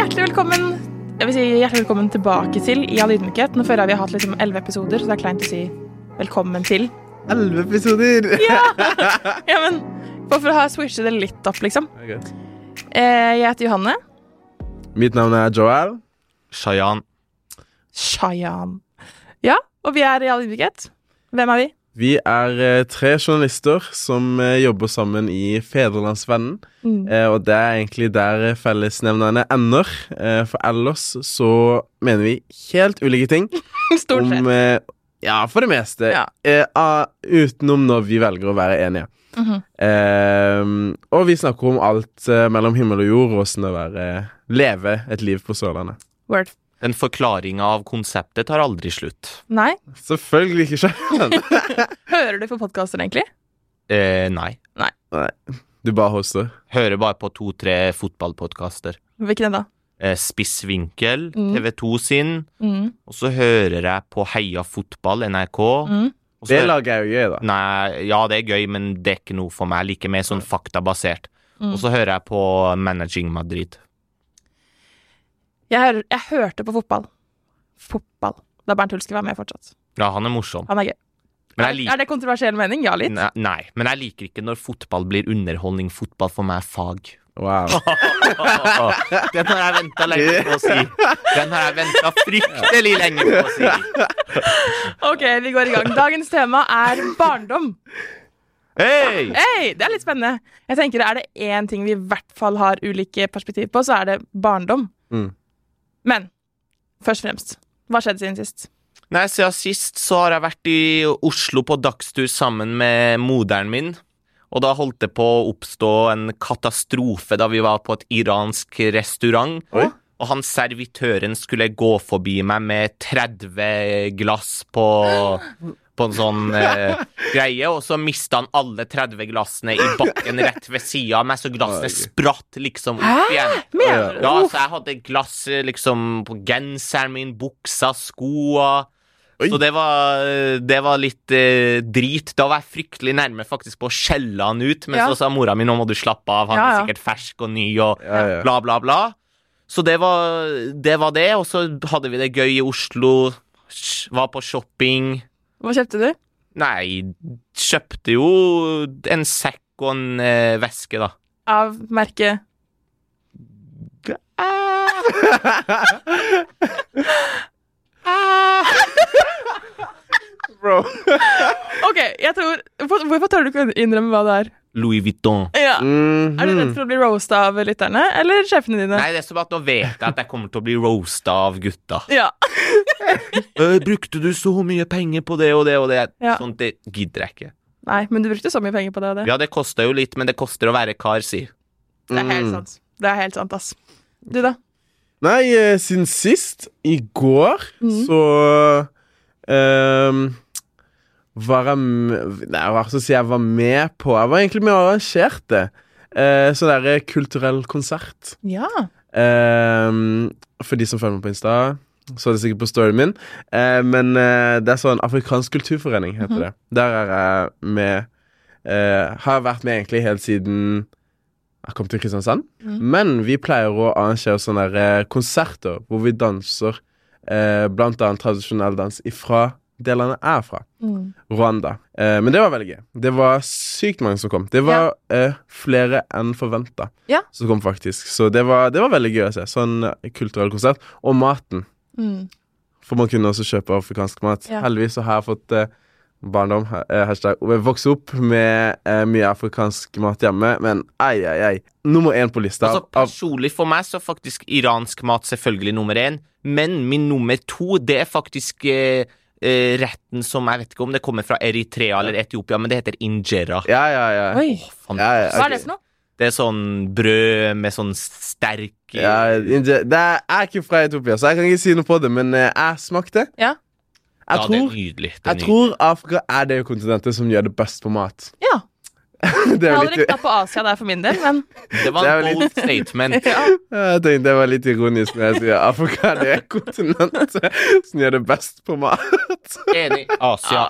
Hjertelig velkommen Jeg vil si hjertelig velkommen tilbake til I all ydmykhet. Nå føler jeg vi har hatt liksom elleve episoder, så det er kleint å si velkommen til. Elleve episoder! Ja, ja men Bare for å ha switchet det litt opp, liksom. Okay. Eh, jeg heter Johanne. Mitt navn er Joel. Shayan. Shayan. Ja, og vi er I all ydmykhet. Hvem er vi? Vi er eh, tre journalister som eh, jobber sammen i Fedrelandsvennen. Mm. Eh, og det er egentlig der fellesnevnerne ender. Eh, for ellers så mener vi helt ulike ting Stort sett. om Ja, for det meste. Ja. Eh, ah, utenom når vi velger å være enige. Mhm. Eh, og vi snakker om alt mellom himmel og jord, og åssen det er å leve et liv på Sørlandet. Word. Den forklaringa av konseptet tar aldri slutt. Nei. Selvfølgelig ikke sjøl. Hører du på podkaster, egentlig? Eh, nei. Du bare hoster. Hører bare på to-tre fotballpodkaster. Hvilken da? Eh, Spissvinkel, Mm. TV2 sin. Mm. Og så hører jeg på Heia fotball, NRK. Mm. Det lager laget er jo gøy, da. Nei, ja, det er gøy, men det er ikke noe for meg. Jeg liker mer sånn faktabasert. Mm. Og så hører jeg på Managing Madrid. Jeg, jeg hørte på fotball. Fotball. Da Bernt Hulske var med fortsatt. Ja, han er morsom. Han er gøy. Men Er, jeg liker er det kontroversiell mening? Ja, litt. Nei, nei, men jeg liker ikke når fotball blir underholdning. Fotball for meg er fag. Wow. Den har jeg venta lenge på å si. Den har jeg venta fryktelig lenge på å si. Ok, vi går i gang. Dagens tema er barndom. Hei! hey! Det er litt spennende. Jeg tenker Er det én ting vi i hvert fall har ulike perspektiv på, så er det barndom. Mm. Men først og fremst, hva skjedde siden sist? Nei, Siden sist så har jeg vært i Oslo på dagstur sammen med moderen min. Og da holdt det på å oppstå en katastrofe da vi var på et iransk restaurant. Oi. Og han servitøren skulle gå forbi meg med 30 glass på, på en sånn eh, greie, og så mista han alle 30 glassene i bakken rett ved sida av meg, så glassene spratt liksom opp igjen. Mener du? Ja, så jeg hadde glass eh, liksom på genseren min, buksa, skoa. Så det var, det var litt eh, drit. Da var jeg fryktelig nærme faktisk på å skjelle han ut, men Ja. så sa mora mi nå må du slappe av, han Ja, er sikkert fersk og ny og Ja, ja. bla, bla, bla. Så det var det, var det og så hadde vi det gøy i Oslo. Var på shopping. Hva kjøpte du? Nei, kjøpte jo en sekk og en eh, veske, da. Av merket Bro. OK, jeg tror Hvorfor tør du ikke å innrømme hva det er? Louis Vuitton. Ja. Mhm. Er du redd for å bli roasta av lytterne, eller sjefene dine? Nei, det er som at nå vet jeg at jeg kommer til å bli roasta av gutta. Ja. «Øh, brukte du så mye penger på det og det og det? Ja. Sånt det gidder jeg ikke. Nei, men du brukte så mye penger på det og det. Ja, det kosta jo litt, men det koster å være kar, si. Det er helt Mm. sant. Det er helt sant, ass. Du, da? Nei, eh, siden sist, i går, mm. så ehm, var jeg Nei, hva skal jeg si jeg var med på Jeg var egentlig med og arrangerte uh, sånn derre kulturell konsert. Ja. Eh, for de som følger meg på Insta, så er det sikkert på storyen min. Eh, men eh, det er sånn Afrikansk kulturforening, heter Mhm. det. Der er jeg med eh, Har vært med egentlig helt siden jeg kom til Kristiansand. Mm. Men vi pleier å arrangere sånne eh, konserter hvor vi danser eh, blant annet tradisjonell dans ifra delene er fra. Mm. Rwanda. Eh, men det var veldig gøy. Det var sykt mange som kom. Det var eh, flere enn forventa Ja. som kom, faktisk. Så det var, det var veldig gøy å se. Sånn eh, kulturell konsert. Og maten. Mm. For man kunne også kjøpe afrikansk mat. Ja. Heldigvis så har jeg fått eh, barndom, eh, hashtag, vokse opp med eh, mye afrikansk mat hjemme, men ei, ei, ei. Nummer én på lista. Altså, personlig for meg så faktisk iransk mat selvfølgelig nummer én, men min nummer to, det er faktisk eh, eh, retten som Jeg vet ikke om det kommer fra Eritrea eller Etiopia, men det heter injera. ja, ja, ja. Oi. Fan, Ja, ja, Hva er det for noe? Det er sånn brød med sånn sterk Ja, det er, jeg er ikke fra Etiopia, så jeg kan ikke si noe på det, men eh, jeg smakte. Ja. Jeg ja, det er tror, nydelig. Det er jeg nydelig. tror Afrika er det kontinentet som gjør det best på mat. Ja. det er jo hadde litt på Asia der for min del, men Det var er en bold statement. ja. Jeg tenkte det var litt ironisk når jeg sier Afrika er det kontinentet som gjør det best på mat. Enig. Asia.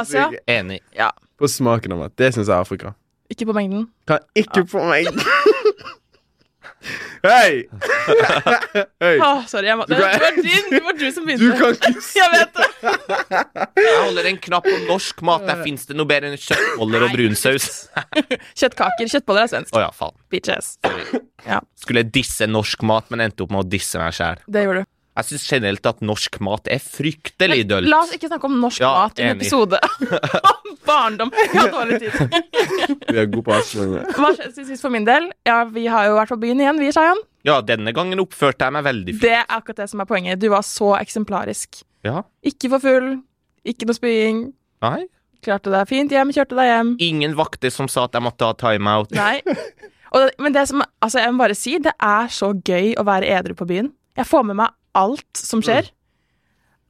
Asia. Enig. Enig. på smaken av mat. Det syns jeg er Afrika. ikke på mengden. Kan ikke på meg Hei! Hey. Oh, sorry. Jeg må, det, det, var din, det var du som Du begynte. kan ikke Jeg vet det. Jeg holder en knapp på norsk mat. Der fins det noe bedre enn kjøttboller og brunsaus. Kjøttkaker. Kjøttboller er svensk. Oh, ja, faen. Bitches. Ja. Skulle disse norsk mat, men endte opp med å disse meg sjæl. Det gjorde du. Jeg syns generelt at norsk mat er fryktelig dølt. La oss ikke snakke om norsk Ja, mat i en episode om barndom. Jeg har dårlig tid. Vi er gode på avsløringer. Hva skjedde siden sist for min del? Ja, Vi har jo vært på byen igjen, vi, Shayan. Ja, denne gangen oppførte jeg meg veldig fint. Det er akkurat det som er poenget. Du var så eksemplarisk. Ja. Ikke for full, ikke noe spying. Nei. Klarte deg fint hjem, kjørte deg hjem. Ingen vakter som sa at jeg måtte ha timeout. Nei. Og, det- men det som, altså jeg må bare si, det er så gøy å være edru på byen. Jeg får med meg alt som skjer.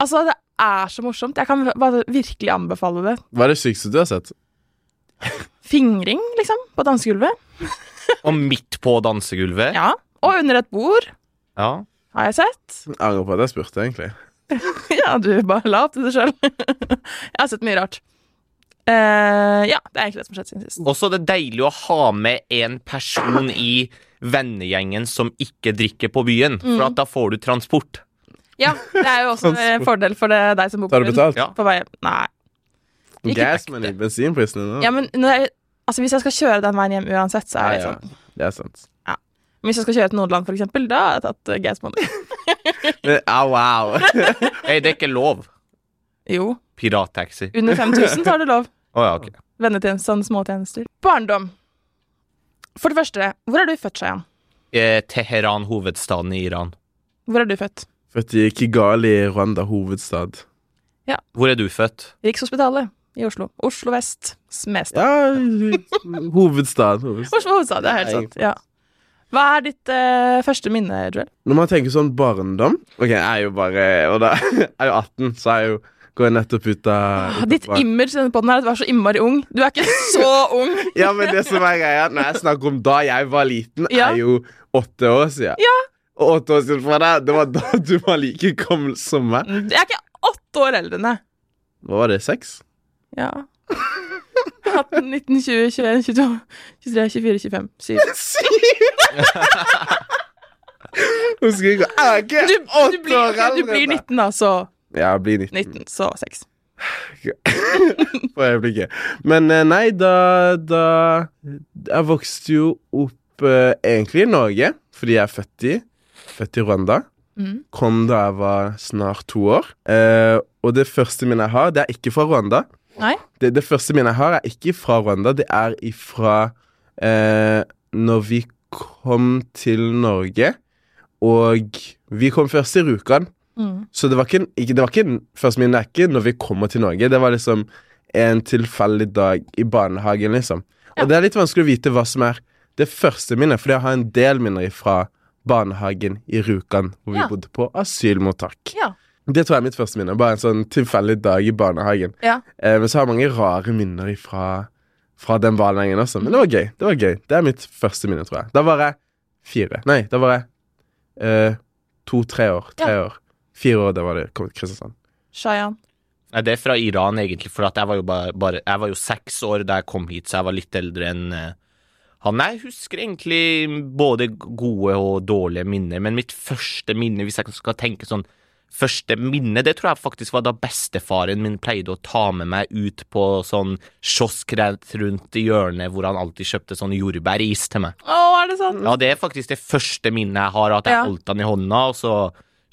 Altså, det er så morsomt. Jeg kan bare virkelig anbefale det. Hva er det sykeste du har sett? Fingring, liksom, på dansegulvet. Og midt på dansegulvet. Ja. Og under et bord, Ja. har jeg sett. Jeg angrer på at jeg spurte, egentlig. Ja, du bare la opp til det sjøl. jeg har sett mye rart. Uh, ja, det er egentlig det som har skjedd siden sist. Også det er deilig å ha med en person i vennegjengen som ikke drikker på byen, Mm. for at da får du transport. Ja, det er jo også en fordel for det, deg som bor på Tar du byen. betalt? Ja. På vei. Nei. Ikke men i bensinprisene nå? Ja, men når jeg, altså, hvis jeg skal kjøre den veien hjem uansett, så er det Ja, sånn. ja. Det er sant. Men Hvis jeg skal kjøre til Nordland, for eksempel, da har jeg tatt uh, gas money. Au, au. Hei, det er ikke lov. Jo. Pirattaxi. Under 5000 tar du lov. oh, ja, okay. Vennetjenester, sånne småtjenester. Barndom. For det første, hvor er du født, Shayan? Eh, Teheran, hovedstaden i Iran. Hvor er du født? Født i Kigali, Rwanda hovedstad. Hvor er du født? Rikshospitalet i Oslo. Oslo vest. Smestad. Ja, hovedstad. hovedstad. Oslo hovedstad, det er helt sant. Ja. Hva er ditt eh, første minne, Joel? Når man tenker sånn barndom Ok, jeg er jo bare Og da jeg er jo 18, så er jeg jo går jeg nettopp ut av ut Ditt barn- image i denne podden er at du er så innmari ung. Du er ikke så ung. Ja, men det som er greia Når jeg snakker om da jeg var liten, Ja. er jo åtte år siden. Ja. Og åtte år siden fra deg, det var da du var like gammel som meg. Jeg er ikke åtte år eldre enn deg. Hva var det? Seks? Ja. 18, 19, 20, 21, 22, 23, 24, 25, 7. Hun skriker Jeg er ikke åtte år eldre'. du blir enn deg. 19, da, så Ja, bli 19 19, så 6. på øyeblikket. Men eh, nei, da, da Jeg vokste jo opp eh, egentlig i Norge, fordi jeg er født i Født i Rwanda. Mm. Kom da jeg var snart to år. Eh, og det første minnet jeg har, det er ikke fra Rwanda. Det, det første minnet jeg har, er ikke fra Rwanda. Det er ifra eh, når vi kom til Norge, og vi kom først til Rjukan. Mm. Så det var ikke, en- det var ikke første er når vi kommer til Norge. Det var liksom en tilfeldig dag i barnehagen, liksom. Ja. Og det er litt vanskelig å vite hva som er det første minnet, fordi jeg har en del minner fra barnehagen i Rjukan, hvor vi Ja. bodde på asylmottak. Ja. Det tror jeg er mitt første minne. Bare en sånn tilfeldig dag i barnehagen. Ja. Eh, men så har jeg mange rare minner fra, fra den barnehagen også. Men det var gøy. Det var gøy. Det er mitt første minne, tror jeg. Da var jeg fire. Nei, da var jeg eh, to-tre år. Tre år. Fire år, da var det kommet Kristiansand. Shayan. Nei, det er fra Iran, egentlig, for at jeg var jo bare, bare Jeg var jo seks år da jeg kom hit, så jeg var litt eldre enn eh, han. Jeg husker egentlig både gode og dårlige minner, men mitt første minne, hvis jeg skal tenke sånn Første minne, det tror jeg faktisk var da bestefaren min pleide å ta med meg ut på sånn kiosk rundt i hjørnet, hvor han alltid kjøpte sånn jordbæris til meg. Å, er det sant? Ja, det er faktisk det første minnet jeg har, at jeg Ja. holdt han i hånda, og så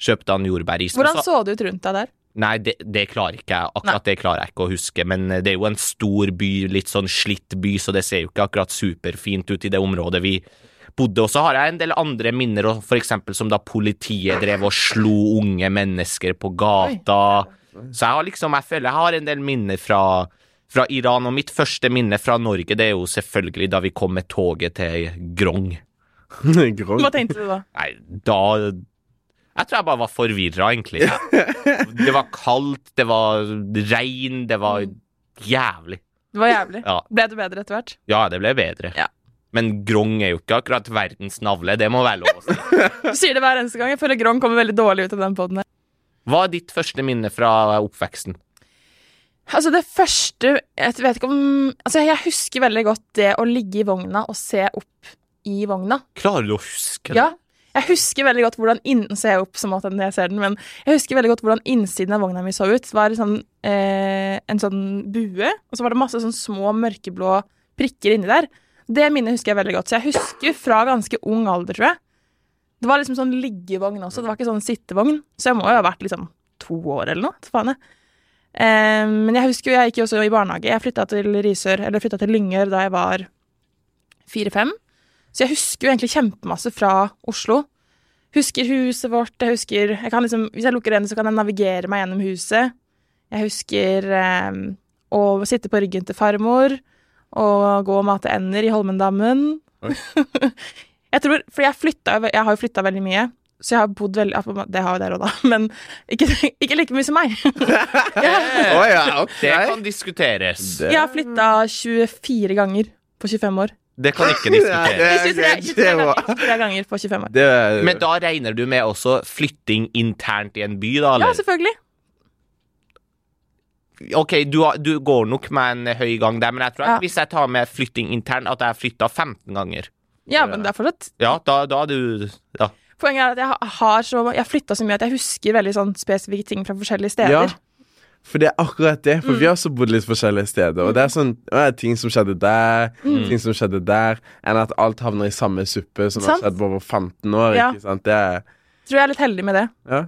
kjøpte han jordbæris. Hvordan så- det ut rundt deg der? Nei, det, det klarer ikke jeg. Akkurat det klarer jeg ikke å huske. Men eh, det er jo en stor by, litt sånn slitt by, så det ser jo ikke akkurat superfint ut i det området vi bodde. Og så har jeg en del andre minner, for eksempel som da politiet drev og slo unge mennesker på gata. Så jeg har liksom, jeg føler jeg har en del minner fra, fra Iran, og mitt første minne fra Norge, det er jo selvfølgelig da vi kom med toget til Grong. Grong. Hva tenkte du da? Nei, da Jeg tror jeg bare var forvirra, egentlig. Det var kaldt, det var regn, det var jævlig. Det var jævlig. Ja, Ble det bedre etter hvert? ja det ble bedre. Ja. Men Grong er jo ikke akkurat verdens navle, det må være lov å si. Du sier det hver eneste gang. Jeg føler Grong kommer veldig dårlig ut av den poden. Hva er ditt første minne fra oppveksten? Altså, det første Jeg vet ikke om Altså, jeg husker veldig godt det å ligge i vogna og se opp i vogna. Klarer du å huske det? Ja. Jeg husker veldig godt hvordan inn, ser jeg opp som at jeg ser den, men jeg husker veldig godt hvordan innsiden av vogna mi så ut. Det var sånn, eh, en sånn bue, og så var det masse sånn små mørkeblå prikker inni der. Det minnet husker jeg veldig godt. Så jeg husker fra ganske ung alder, tror jeg. Det var liksom sånn liggevogn også, det var ikke sånn sittevogn. Så jeg må jo ha vært liksom to år eller noe. Faen jeg. Eh, men jeg husker jo, jeg gikk jo også i barnehage. Jeg flytta til Risør, eller flytta til Lyngør da jeg var fire-fem. Så jeg husker jo egentlig kjempemasse fra Oslo. Husker huset vårt, jeg husker jeg kan liksom, Hvis jeg lukker øynene, så kan jeg navigere meg gjennom huset. Jeg husker eh, å sitte på ryggen til farmor og gå og mate ender i Holmendammen. Jeg tror, For jeg, flytta, jeg har jo flytta veldig mye, så jeg har bodd veldig Det har jo dere òg, da, men ikke, ikke like mye som meg. Å ja, okay. Det kan diskuteres. Jeg har flytta 24 ganger på 25 år. Det kan ikke diskuteres. 23, 23, ganger, 23 ganger på 25 år. Det er Men da regner du med også flytting internt i en by, da? Ja, selvfølgelig. OK, du, du går nok med en høy gang der, men jeg tror at Ja. hvis jeg tar med flytting internt, at jeg har flytta 15 ganger. Ja, men det er fortsatt Ja, da, da er du Ja. Poenget er at jeg ha- har så Jeg flytta så mye at jeg husker veldig sånn spesifikke ting fra forskjellige steder. Ja, for det er akkurat det. For Mm. vi har også bodd litt forskjellige steder. Og det er sånn å, det er ting som skjedde der, Mm. ting som skjedde der, enn at alt havner i samme suppe som Sant. har skjedd på over 15 år. Ja. Ikke sant? Det er Tror jeg er litt heldig med det. Ja.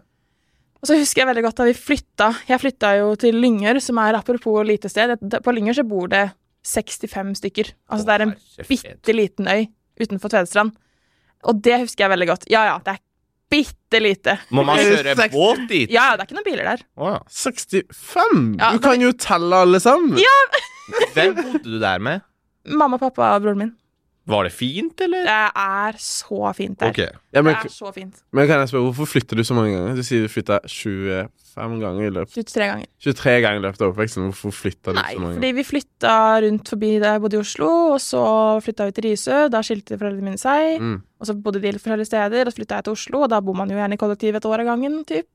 Og så husker jeg veldig godt da vi flytta Jeg flytta jo til Lyngør, som er apropos lite sted. På Lyngør så bor det 65 stykker. Altså det er en bitte liten øy utenfor Tvedestrand. Og det husker jeg veldig godt. Ja ja, det er bitte lite. Må man kjøre båt dit? Ja, ja, det er ikke noen biler der. Å, ja. 65! Ja, du kan jo telle alle sammen! Hvem bodde du der med? Mamma, pappa og broren min. Var det fint, eller? Det er så fint der. Okay. Ja, men, Det er så fint. men kan jeg spørre, hvorfor flytter du så mange ganger? Du sier du flytta 25 ganger i løpet 23 ganger. 23 ganger i løpet av oppveksten. Hvorfor flytta du Nei, så mange ganger? fordi vi flytta rundt forbi da jeg bodde i Oslo, og så flytta vi til Risø. Da skilte foreldrene mine seg. Mm. Og så bodde de litt forskjellige steder, og så flytta jeg til Oslo, og da bor man jo gjerne i kollektiv et år av gangen, typ.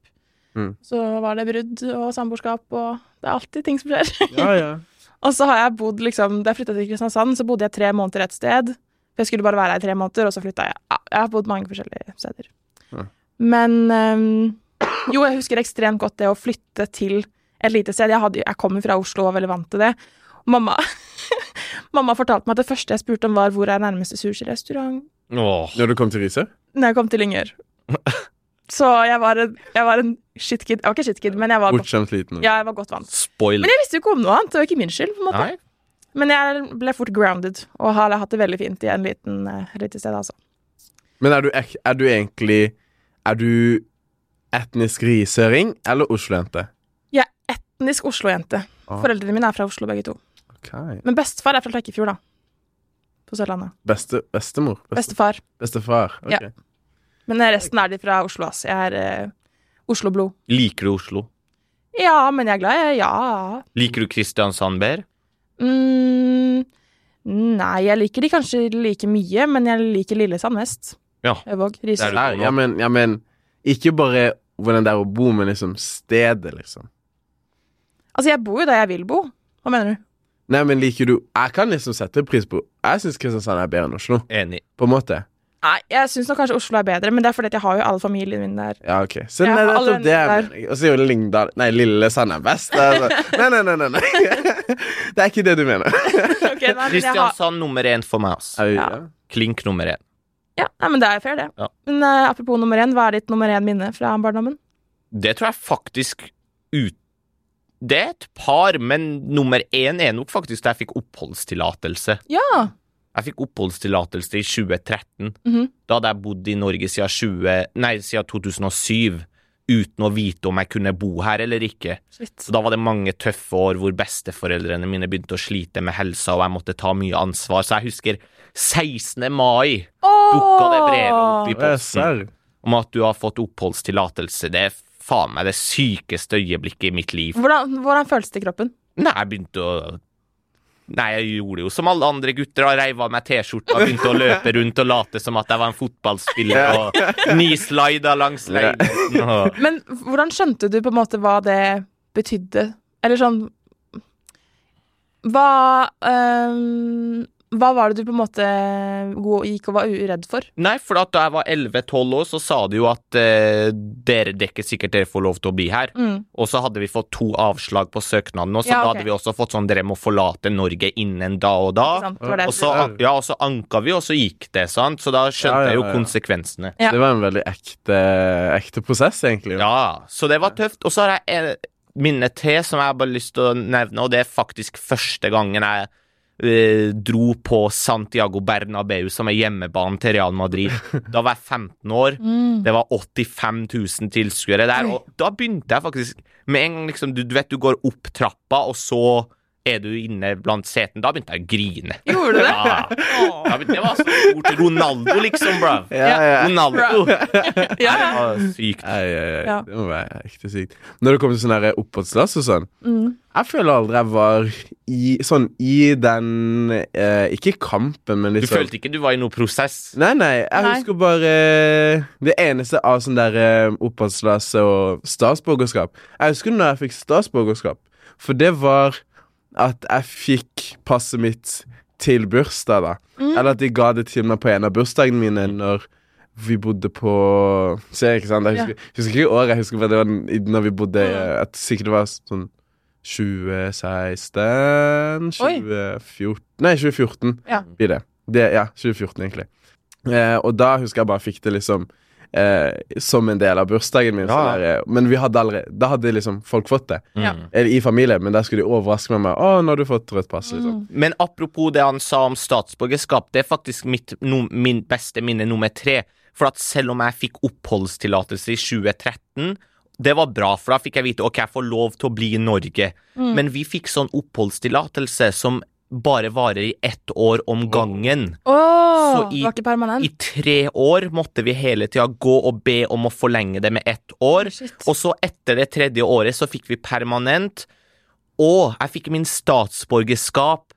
Mm. Så var det brudd og samboerskap, og det er alltid ting som skjer. Ja, ja. og så har jeg bodd liksom Da jeg flytta til Kristiansand, så bodde jeg tre måneder et sted. For jeg skulle bare være her i tre måneder, og så flytta jeg. Ja, jeg har bodd mange forskjellige steder. Ja. Men um, jo, jeg husker ekstremt godt det å flytte til et lite sted. Jeg, hadde, jeg kommer fra Oslo og var veldig vant til det. Mamma, mamma fortalte meg at det første jeg spurte om, var hvor er nærmeste sushirestaurant. Når du kom til Riise? når jeg kom til Lyngør. Så jeg var en, jeg var en shitkid. Jeg var ikke shitkid, men jeg var, Bortskjemt liten. ja, jeg var godt vant. Spoil. Men jeg visste jo ikke om noe annet. Det var ikke min skyld. på en måte. Nei? Men jeg ble fort grounded og har hatt det veldig fint i en liten, uh, lite sted, altså. Men er du, er du egentlig Er du etnisk risøring eller Oslo-jente? Jeg er etnisk Oslo-jente. Ah. Foreldrene mine er fra Oslo, begge to. Okay. Men bestefar er fra Flekkefjord, da. På Sørlandet. Beste, bestemor? Beste, Bestefar. bestefar? Ok. Ja. Men resten er de fra Oslo, ass. Jeg er eh, Oslo-blod. Liker du Oslo? Ja, men jeg er glad, jeg. Ja. Liker du Kristiansand bedre? Mm, nei, jeg liker de kanskje like mye, men jeg liker Lillesand mest. Ja. Øvåg. Det er du. Nei, ja, men, ja, men ikke bare hvordan det er å bo, men liksom stedet, liksom. Altså, jeg bor jo der jeg vil bo. Hva mener du? Nei, men liker du Jeg kan liksom sette pris på Jeg syns Kristiansand er bedre enn Oslo, Enig. på en måte. Nei, jeg syns nok kanskje Oslo er bedre, men det er fordi at jeg har jo alle familien min der. Ja, ok. Så nei, det det jeg mener. Og så er jo Lyngdal Nei, Lillesand er best. Altså. Nei, nei, nei, nei, nei. Det er ikke det du mener. Ok, nei, men har, Kristiansand nummer én for meg, altså. Ja. Klink nummer én. ja, nei, men det er fair, det. Ja. Men uh, apropos nummer én, hva er ditt nummer én-minne fra barndommen? Det tror jeg faktisk ut... Det er et par, men nummer én er nok faktisk da jeg fikk oppholdstillatelse. Ja. Jeg fikk oppholdstillatelse i 2013. Mhm. Da hadde jeg bodd i Norge siden, 20, nei, siden 2007 uten å vite om jeg kunne bo her eller ikke. Shit. Så da var det mange tøffe år hvor besteforeldrene mine begynte å slite med helsa, og jeg måtte ta mye ansvar. Så jeg husker 16. mai dukka det brevet opp i posten om at du har fått oppholdstillatelse. Det er faen meg det sykeste øyeblikket i mitt liv. Hvordan, hvordan føles det i kroppen? Nei, jeg begynte å Nei, jeg gjorde jo som alle andre gutter. og Reiv av meg T-skjorta og begynte å løpe rundt og late som at jeg var en fotballspiller og nislida langs leiligheten. og- Men hvordan skjønte du på en måte hva det betydde? Eller sånn Hva ehm, hva var det du på en måte gikk og var uredd for? Nei, for at da jeg var 11-12 år, så sa de jo at eh, dere dekker sikkert dere får lov til å bli her. Mm. Og så hadde vi fått to avslag på søknaden, og så Ja, da hadde vi også fått sånn dere må forlate Norge innen da og da. Sant? Det det. Og så, ja, og så anka vi, og så gikk det, sant? Så da skjønte Ja, ja, jeg jo konsekvensene. Ja. Det var en veldig ekte, ekte prosess, egentlig. Ja, så det var tøft. Og så har jeg et minne til som jeg har bare lyst til å nevne, og det er faktisk første gangen jeg dro på Santiago Bernabeu, som er hjemmebanen til Real Madrid. Da var jeg 15 år. Mm. Det var 85 000 tilskuere der, og da begynte jeg faktisk Med en gang liksom, du, du vet du går opp trappa, og så er du inne blant setene. Da begynte jeg å grine. Gjorde du det? Ja. Begynte- Det var så stort. Ronaldo, liksom, bro. Ja, ja. Ronaldo. Ja, ja. Det var sykt. Det må være ekte sykt. Når det kommer til sånn oppholdsdass og sånn Mm. Jeg føler aldri jeg var i sånn i den eh, Ikke kampen, men Du liksom følte ikke du var i noen prosess? Nei, nei, jeg Nei. husker bare eh, Det eneste av sånn der eh, oppholdsplass og statsborgerskap Jeg husker når jeg fikk statsborgerskap, for det var at jeg fikk passet mitt til bursdag, da. Mm. Eller at de ga det til meg på en av bursdagene mine når vi bodde på Se, ikke sant? Jeg husker, husker ikke året, jeg husker bare det var når vi bodde eh, at Sikkert det var sånn 2016 2014 Nei, 2014 Ja. blir det. det. Ja, 2014, egentlig. Eh, og da husker jeg bare fikk det liksom eh, som en del av bursdagen min. Ja. der, eh, men vi hadde allerede Da hadde liksom folk fått det. Ja. Mm. Eller i familien, men der skulle de overraske meg med Å, nå har du fått rødt pass, liksom. Mm. Men apropos det han sa om statsborgerskap, det er faktisk mitt, no, min beste minne nummer tre. For at selv om jeg fikk oppholdstillatelse i 2013, det var bra, for da fikk jeg vite ok, jeg får lov til å bli i Norge. Mm. Men vi fikk sånn oppholdstillatelse som bare varer i ett år om gangen. Åh, Så i- var ikke permanent? I tre år måtte vi hele tida gå og be om å forlenge det med ett år. Shit. Og så etter det tredje året så fikk vi permanent. Og jeg fikk min statsborgerskap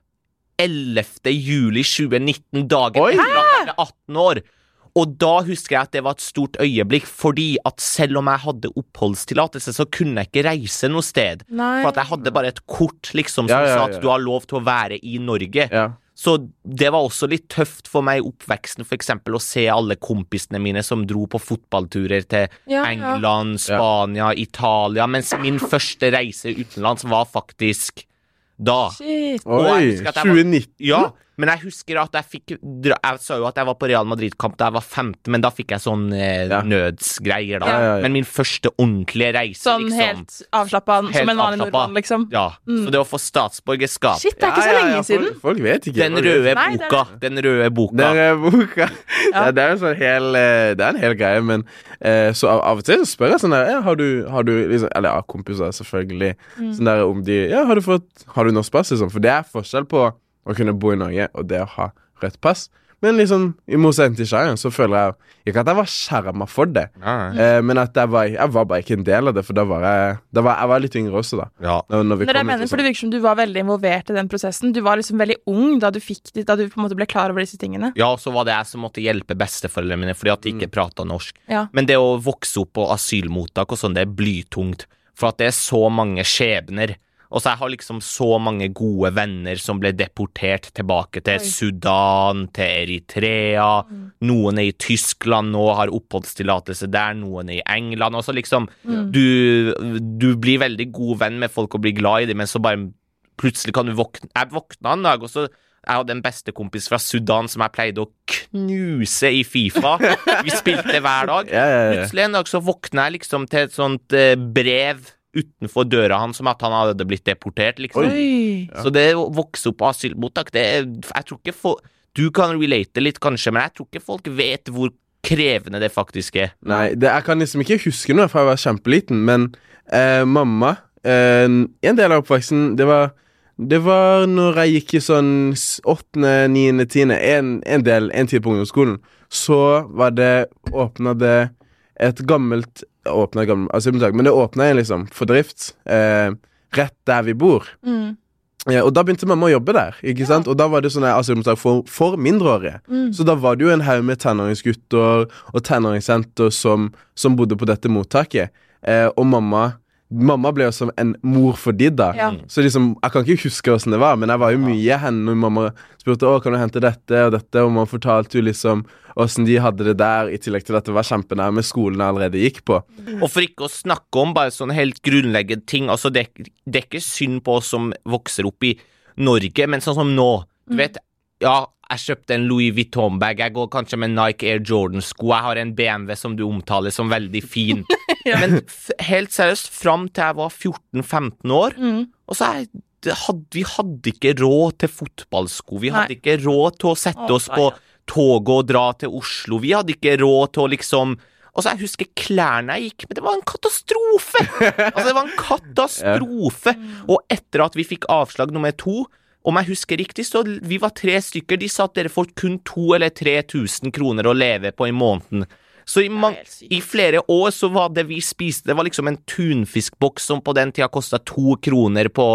11. juli 2019, dagen etter at jeg ble 18 år. Og da husker jeg at det var et stort øyeblikk, fordi at selv om jeg hadde oppholdstillatelse, så kunne jeg ikke reise noe sted. Nei. For at jeg hadde bare et kort liksom som Ja, ja, sa at du har lov til å være i Norge. Ja. Så det var også litt tøft for meg i oppveksten, for eksempel å se alle kompisene mine som dro på fotballturer til Ja, ja. England, Spania, Italia, mens min første reise utenlands var faktisk da. Shit. Oi! husker at jeg var- 2019? Ja, men jeg husker at jeg fikk Jeg sa jo at jeg var på Real Madrid-kamp da jeg var 15, men da fikk jeg sånn eh, Ja. nødsgreier, da. Ja, ja, ja. Men min første ordentlige reise, Sånn liksom helt avslappa som en vanlig nordmann, liksom. Ja. Så det å få statsborgerskap Shit, det er ikke så lenge siden. Folk, folk vet ikke. Den røde. Nei, boka. er. Den røde boka. Den røde boka. Det er en sånn hel eh, Det er en hel greie, men eh, så av, av og til så spør jeg sånn der ja, Har du, har du liksom, Eller ja, kompiser, selvfølgelig. Mm. Sånn der om de Ja, har du fått Har du norsk pass, liksom? For det er forskjell på å kunne bo i Norge og det å ha rødt pass. Men liksom, i motsetning til Shayan, så føler jeg ikke at jeg var skjerma for det. Eh, men at jeg var, jeg var bare ikke en del av det, for da var jeg da var, Jeg var litt yngre også, da. ja. Når, når jeg mener, for det virker som du var veldig involvert i den prosessen. Du var liksom veldig ung da du fikk da du på en måte ble klar over disse tingene. Ja, og så var det jeg som måtte hjelpe besteforeldrene mine fordi at de Mm. ikke prata norsk. Ja. Men det å vokse opp på asylmottak og sånn, det er blytungt. For at det er så mange skjebner. Og så jeg har liksom så mange gode venner som ble deportert tilbake til Oi. Sudan, til Eritrea. Mm. Noen er i Tyskland nå, har oppholdstillatelse der. Noen er i England. Og så liksom Mm. du, du blir veldig god venn med folk og blir glad i dem, men så bare plutselig kan du våkne Jeg våkna en dag, og så jeg hadde en bestekompis fra Sudan som jeg pleide å knuse i Fifa. Vi spilte hver dag. Plutselig en dag så våkna jeg liksom til et sånt eh, brev utenfor døra hans som at han hadde blitt deportert, liksom. Oi. Så det å vokse opp på asylmottak, det er Jeg tror ikke folk Du kan relate litt, kanskje, men jeg tror ikke folk vet hvor krevende det faktisk er. Nei, det, jeg kan liksom ikke huske noe fra jeg var kjempeliten, men eh, mamma eh, En del av oppveksten, det var det var når jeg gikk i sånn åttende, niende, tiende En, en del, en tid på ungdomsskolen. Så var det Åpna det et gammelt Åpna gammelt asylmottak, men det åpna en liksom for drift eh, rett der vi bor. Mm. Ja, og da begynte mamma å jobbe der, ikke sant? Og da var det sånn asylmottak for, for mindreårige. Mm. Så da var det jo en haug med tenåringsgutter og tenåringsjenter som, som bodde på dette mottaket. Eh, og mamma Mamma ble jo som en mor for de, da. Ja. Så liksom, Jeg kan ikke huske åssen det var, men jeg var jo mye henne når mamma spurte å, kan du hente dette og dette, og man fortalte jo liksom åssen de hadde det der, i tillegg til at det var kjempenærme skolen jeg allerede gikk på. Og for ikke å snakke om bare sånne helt grunnleggende ting Altså, det, det er ikke synd på oss som vokser opp i Norge, men sånn som nå Du vet, ja, jeg kjøpte en Louis Vuitton-bag, jeg går kanskje med Nike Air Jordan-sko, jeg har en BMW som du omtaler som veldig fin. Ja. Men helt seriøst, fram til jeg var 14-15 år, Mm. og så er hadde, vi hadde ikke råd til fotballsko. Vi hadde Nei. ikke råd til å sette oss på toget og dra til Oslo. Vi hadde ikke råd til å liksom Og så Jeg husker klærne jeg gikk med, det var en katastrofe! Altså, det var en katastrofe! Og etter at vi fikk avslag nummer to, om jeg husker riktig, så vi var tre stykker, de sa at dere får kun to eller 3000 kroner å leve på i måneden. Så i, man, i flere år så var det vi spiste, det var liksom en tunfiskboks som på den tida kosta to kroner på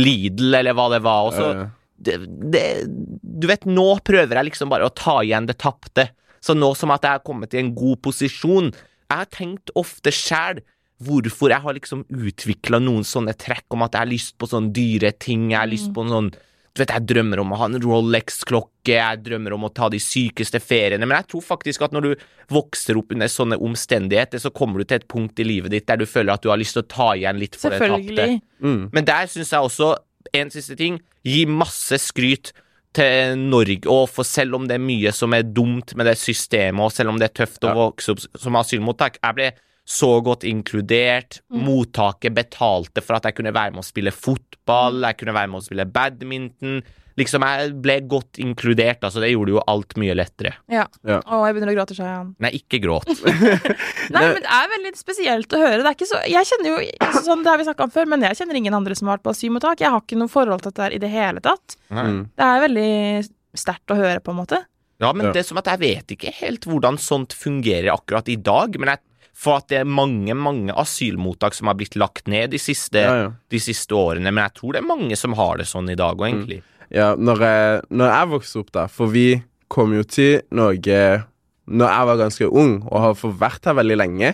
Lidl, eller hva det var. Og så, Ja, ja. det, det, du vet, nå prøver jeg liksom bare å ta igjen det tapte. Så nå som at jeg har kommet i en god posisjon Jeg har tenkt ofte sjæl hvorfor jeg har liksom utvikla noen sånne trekk om at jeg har lyst på sånne dyre ting, jeg har lyst på en sånn du vet, Jeg drømmer om å ha en Rolex-klokke, jeg drømmer om å ta de sykeste feriene, men jeg tror faktisk at når du vokser opp under sånne omstendigheter, så kommer du til et punkt i livet ditt der du føler at du har lyst til å ta igjen litt for det tapte. Selvfølgelig. Mm. Men der syns jeg også, en siste ting, gi masse skryt til Norge, og for selv om det er mye som er dumt med det systemet, og selv om det er tøft å vokse opp som asylmottak, jeg ble så godt inkludert. Mottaket betalte for at jeg kunne være med å spille fotball, jeg kunne være med å spille badminton. Liksom, jeg ble godt inkludert, altså det gjorde jo alt mye lettere. Ja. Ja. Å, jeg begynner å gråte, Shayan. Nei, ikke gråt. Nei, men det er veldig spesielt å høre. Det er ikke så Jeg kjenner jo altså, sånn, Det har vi snakka om før, men jeg kjenner ingen andre som har vært på asylmottak. Jeg har ikke noe forhold til dette her i det hele tatt. Mm. Det er veldig sterkt å høre, på en måte. Ja, men Ja. det er som at jeg vet ikke helt hvordan sånt fungerer akkurat i dag, men jeg, for at det er mange, mange asylmottak som har blitt lagt ned de siste, Ja, ja. de siste årene, men jeg tror det er mange som har det sånn i dag, òg, egentlig. Ja, når jeg, når jeg vokste opp, da For vi kom jo til Norge når jeg var ganske ung, og har fått vært her veldig lenge.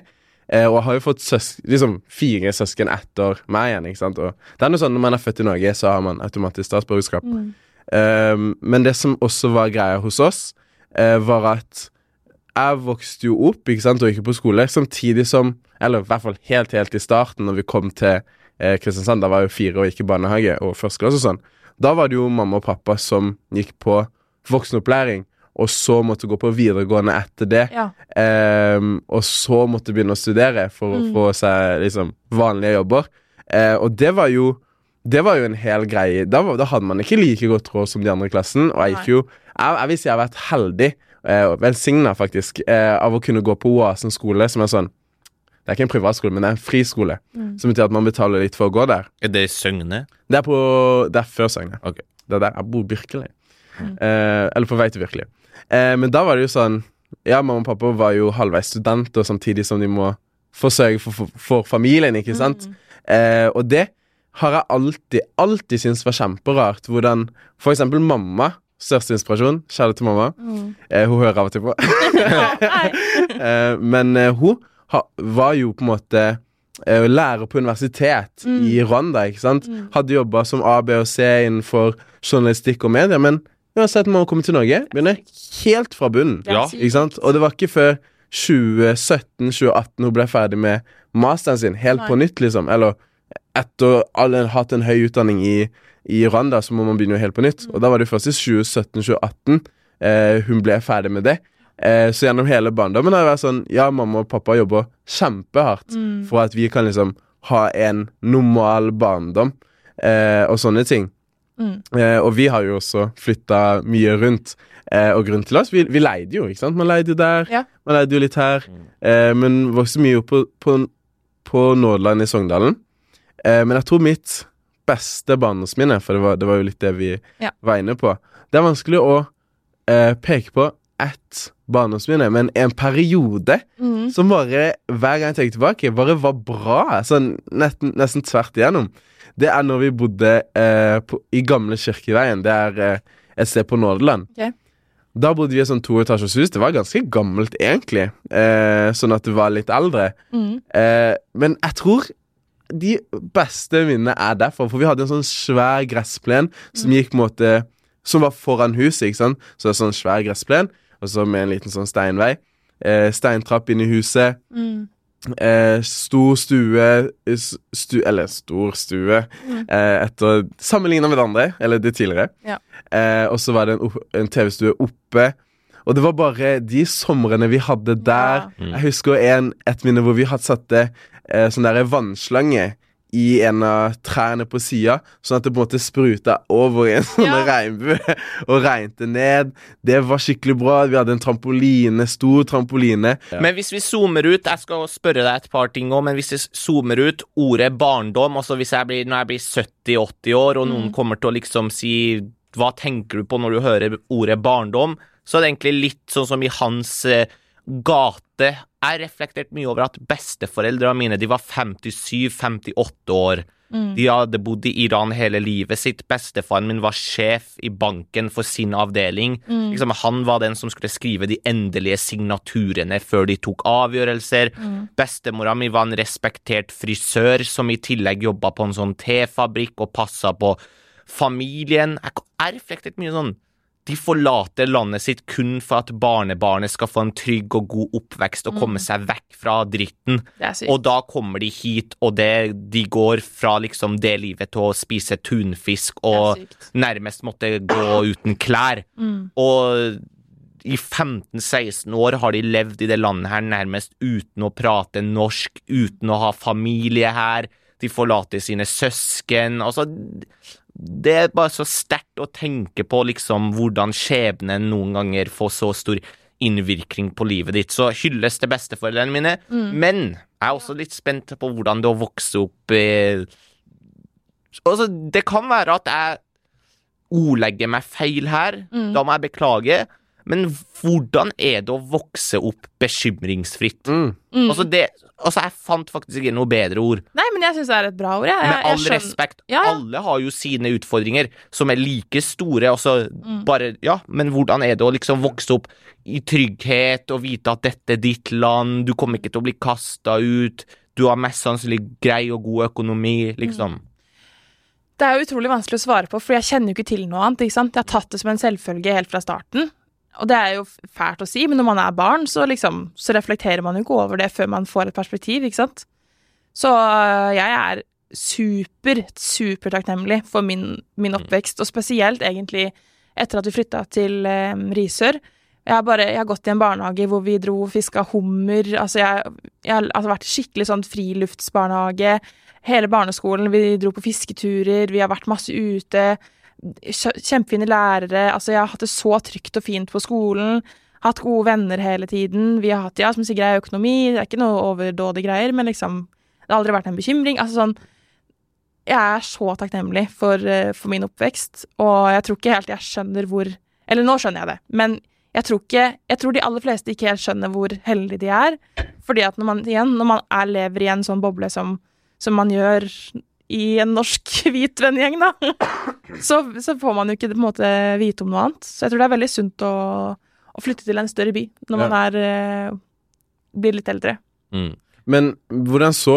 Eh, og har jo fått søs liksom fire søsken etter meg igjen. ikke sant? Og det er noe sånn Når man er født i Norge, så har man automatisk statsborgerskap. Eh, men det som også var greia hos oss, eh, var at jeg vokste jo opp ikke sant, og gikk på skole samtidig som Eller i hvert fall helt, helt i starten, når vi kom til eh, Kristiansand. Da var jeg jo fire og gikk i barnehage og første og sånn. Da var det jo mamma og pappa som gikk på voksenopplæring, og så måtte gå på videregående etter det. Ja. Eh, og så måtte begynne å studere for å få seg liksom vanlige jobber. Eh, og det var jo Det var jo en hel greie. Da, var, da hadde man ikke like godt råd som de andre i klassen. Og jeg gikk jo Jeg, jeg si jeg har vært heldig, eh, velsigna faktisk, eh, av å kunne gå på Oasen skole, som er sånn Det er ikke en privatskole, men det er en friskole. Som betyr at man betaler litt for å gå der. Er det i Søgne? Det er på Det er før Søgne. Okay. Det er der jeg bor virkelig. Eh, eller på vei til virkelig. Eh, men da var det jo sånn Ja, mamma og pappa var jo halvveis studenter samtidig som de må forsørge for, for, for familien, ikke sant? Eh, og det har jeg alltid, alltid syntes var kjemperart. Hvordan for eksempel mamma Største inspirasjon. Kjære til mamma. Eh, hun hører av og til på. Eh, men eh, hun ha, var jo på en måte eh, lærer på universitet i Rwanda, ikke sant? Hadde jobba som A, B og C innenfor journalistikk og media, men uansett når hun kom til Norge. Begynner helt fra bunnen. Ja. Ikke sant? Og det var ikke før 2017-2018 hun ble ferdig med masteren sin, helt Nei. på nytt, liksom. Eller etter å ha hatt en høy utdanning i, i Rwanda, så må man begynne helt på nytt. Og da var det først i 2017-2018 eh, hun ble ferdig med det. Eh, så gjennom hele barndommen har det vært sånn Ja, mamma og pappa jobber kjempehardt Mm. for at vi kan liksom ha en normal barndom eh, og sånne ting. Mm. Eh, og vi har jo også flytta mye rundt. Eh, og grunnen til oss Vi, vi leide jo, ikke sant? Man leide jo der, Ja. man leide jo litt her. Eh, men vokste mye opp på, på, på Nådeland i Sogndalen. Eh, men jeg tror mitt beste barndomsminne, for det var, det var jo litt det vi Ja. var inne på Det er vanskelig å eh, peke på ett barndomsminne, men en periode Mm. som bare, hver gang jeg tenker tilbake, bare var bra. Sånn nesten, nesten tvert igjennom. Det er når vi bodde eh, på, i gamle Kirkeveien. Det er eh, et sted på Nådeland. Okay. Da bodde vi i et sånn toetasjers hus. Det var ganske gammelt, egentlig. Eh, sånn at det var litt eldre. Mm. Eh, men jeg tror de beste minnene er derfor. For vi hadde en sånn svær gressplen som gikk på en måte Som var foran huset, ikke sant. Så det er sånn svær gressplen, og så med en liten sånn steinvei. Eh, steintrapp inn i huset. Mm. Eh, stor stue, stu, Eller stor stue Mm. eh, etter Sammenligna med det andre, eller det tidligere. Ja. Eh, og så var det en, en TV-stue oppe. Og det var bare de somrene vi hadde der. Ja. Mm. Jeg husker en, et minne hvor vi hadde satte eh, sånn der vannslange i en av trærne på sida, sånn at det på en måte spruta over i en sånn Ja. regnbue og regnet ned. Det var skikkelig bra. Vi hadde en trampoline, stor trampoline. Men hvis vi zoomer ut Jeg skal spørre deg et par ting òg, men hvis vi zoomer ut ordet barndom altså hvis jeg blir, Når jeg blir 70-80 år, og noen Mm. kommer til å liksom si Hva tenker du på når du hører ordet barndom? Så er det egentlig litt sånn som i hans eh, gate. Jeg reflekterte mye over at besteforeldrene mine de var 57-58 år. Mm. De hadde bodd i Iran hele livet sitt. Bestefaren min var sjef i banken for sin avdeling. Mm. Liksom, han var den som skulle skrive de endelige signaturene før de tok avgjørelser. Mm. Bestemora mi var en respektert frisør som i tillegg jobba på en sånn tefabrikk og passa på familien. Jeg, reflekterte mye sånn de forlater landet sitt kun for at barnebarnet skal få en trygg og god oppvekst og komme seg vekk fra dritten. Og da kommer de hit, og det, de går fra liksom det livet til å spise tunfisk og nærmest måtte gå uten klær. Mm. Og i 15-16 år har de levd i det landet her nærmest uten å prate norsk, uten å ha familie her. De forlater sine søsken. Altså, det er bare så sterkt å tenke på liksom hvordan skjebnen noen ganger får så stor innvirkning på livet ditt. Så hylles til besteforeldrene mine. Men jeg er også litt spent på hvordan det å vokse opp eh, Altså, det kan være at jeg ordlegger meg feil her. Mm. Da må jeg beklage. Men hvordan er det å vokse opp bekymringsfritt? Mm. Mm. Altså, det, altså, jeg fant faktisk ikke noe bedre ord. Nei, men jeg syns det er et bra ord. Jeg, jeg, Med all jeg skjønner- respekt, Ja, ja. alle har jo sine utfordringer som er like store. Altså, Mm. bare, ja, men hvordan er det å liksom vokse opp i trygghet og vite at dette er ditt land, du kommer ikke til å bli kasta ut, du har mest sannsynlig grei og god økonomi, liksom. Det er jo utrolig vanskelig å svare på, for jeg kjenner jo ikke til noe annet. ikke sant? Jeg har tatt det som en selvfølge helt fra starten. Og det er jo fælt å si, men når man er barn, så liksom, så reflekterer man jo ikke over det før man får et perspektiv, ikke sant? Så øh, jeg er super, super takknemlig for min, min oppvekst, og spesielt egentlig etter at vi flytta til eh, Risør. Jeg har, bare, jeg har gått i en barnehage hvor vi dro og fiska hummer. Altså jeg, jeg har altså vært skikkelig sånn friluftsbarnehage. Hele barneskolen. Vi dro på fisketurer, vi har vært masse ute. Kjempefine lærere. Altså, jeg har hatt det så trygt og fint på skolen. Hatt gode venner hele tiden. Vi har hatt, ja, som sier, grei økonomi. Det er ikke noe overdådige greier, men liksom Det har aldri vært en bekymring. Altså sånn Jeg er så takknemlig for, eh, for min oppvekst, og jeg tror ikke helt jeg skjønner hvor Eller nå skjønner jeg det, men jeg tror ikke Jeg tror de aller fleste ikke helt skjønner hvor heldige de er. Fordi at når man igjen, når man er, lever i en sånn boble som, som man gjør i en norsk hvit vennegjeng, da, så, så får man jo ikke på en måte vite om noe annet. Så jeg tror det er veldig sunt å, å flytte til en større by når man er eh, blir litt eldre. Mm. Men hvordan så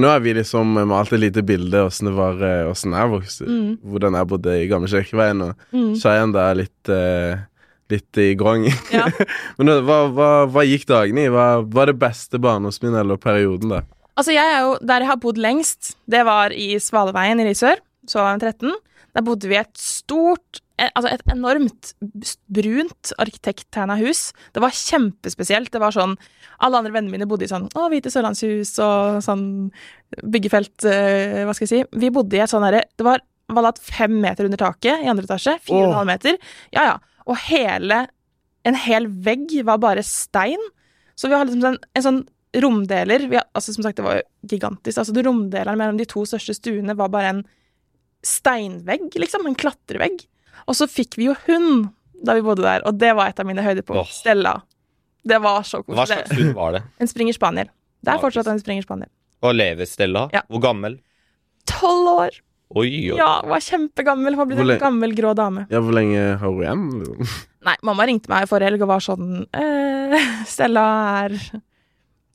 Nå er vi liksom malt et lite bilde åssen det var eh, Åssen jeg vokste Mm. Hvordan jeg bodde i Gamle Kirkeveien, og Mm. Cheyenne da litt eh, Litt i grong. Ja. Men hva, hva, hva gikk dagene i? Hva var det beste barndomsminnet eller perioden, da? Altså, jeg er jo Der jeg har bodd lengst, det var i Svaleveien i Risør. jeg 13. Der bodde vi i et stort eh, Altså et enormt brunt arkitekttegna hus. Det var kjempespesielt. Det var sånn Alle andre vennene mine bodde i sånn å, hvite sørlandshus og sånn byggefelt øh, Hva skal jeg si. Vi bodde i et sånn herre Det var valgt fem meter under taket i andre etasje. Fire og en halv meter. Ja, ja. Og hele En hel vegg var bare stein. Så vi har liksom en, en sånn romdeler vi altså Som sagt, det var jo gigantisk. Altså, det romdeleren mellom de to største stuene var bare en steinvegg, liksom. En klatrevegg. Og så fikk vi jo hund da vi bodde der, og det var et av mine høydepunkt. Oh. Stella. Det var så Hva slags hund var det? En springer spaniel. Det er fortsatt en springer spaniel. Og lever Stella? Ja. Hvor gammel? Tolv år! Oi, oi. Ja, var kjempegammel. Hun har blitt en gammel, grå dame. Ja, Hvor lenge har hun igjen? liksom? Nei, mamma ringte meg forrige helg og var sånn eh, Stella er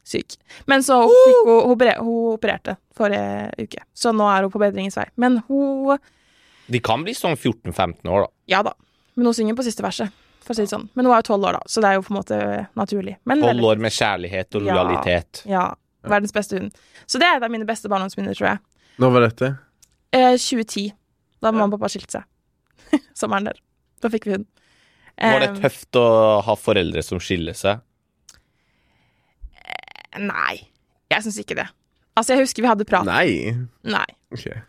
syk. Men så fikk hun, hun, hun opererte forrige uke, så nå er hun på bedringens vei. Men hun De kan bli sånn 14-15 år, da. Ja da. Men hun synger på siste verset, for å si det sånn. Men hun er jo tolv år, da, så det er jo på en måte naturlig. Men Tolv år med kjærlighet og lojalitet. Ja. Verdens beste hund. Så det er et av mine beste barndomsminner, tror jeg. Når var dette? Eh, 2010, da mamma og pappa skilte seg. Sommeren der. Da fikk vi hund. Var det Eh, tøft å ha foreldre som skiller seg? Nei, jeg syns ikke det. Altså, jeg husker vi hadde prat. Nei. Nei. Okay.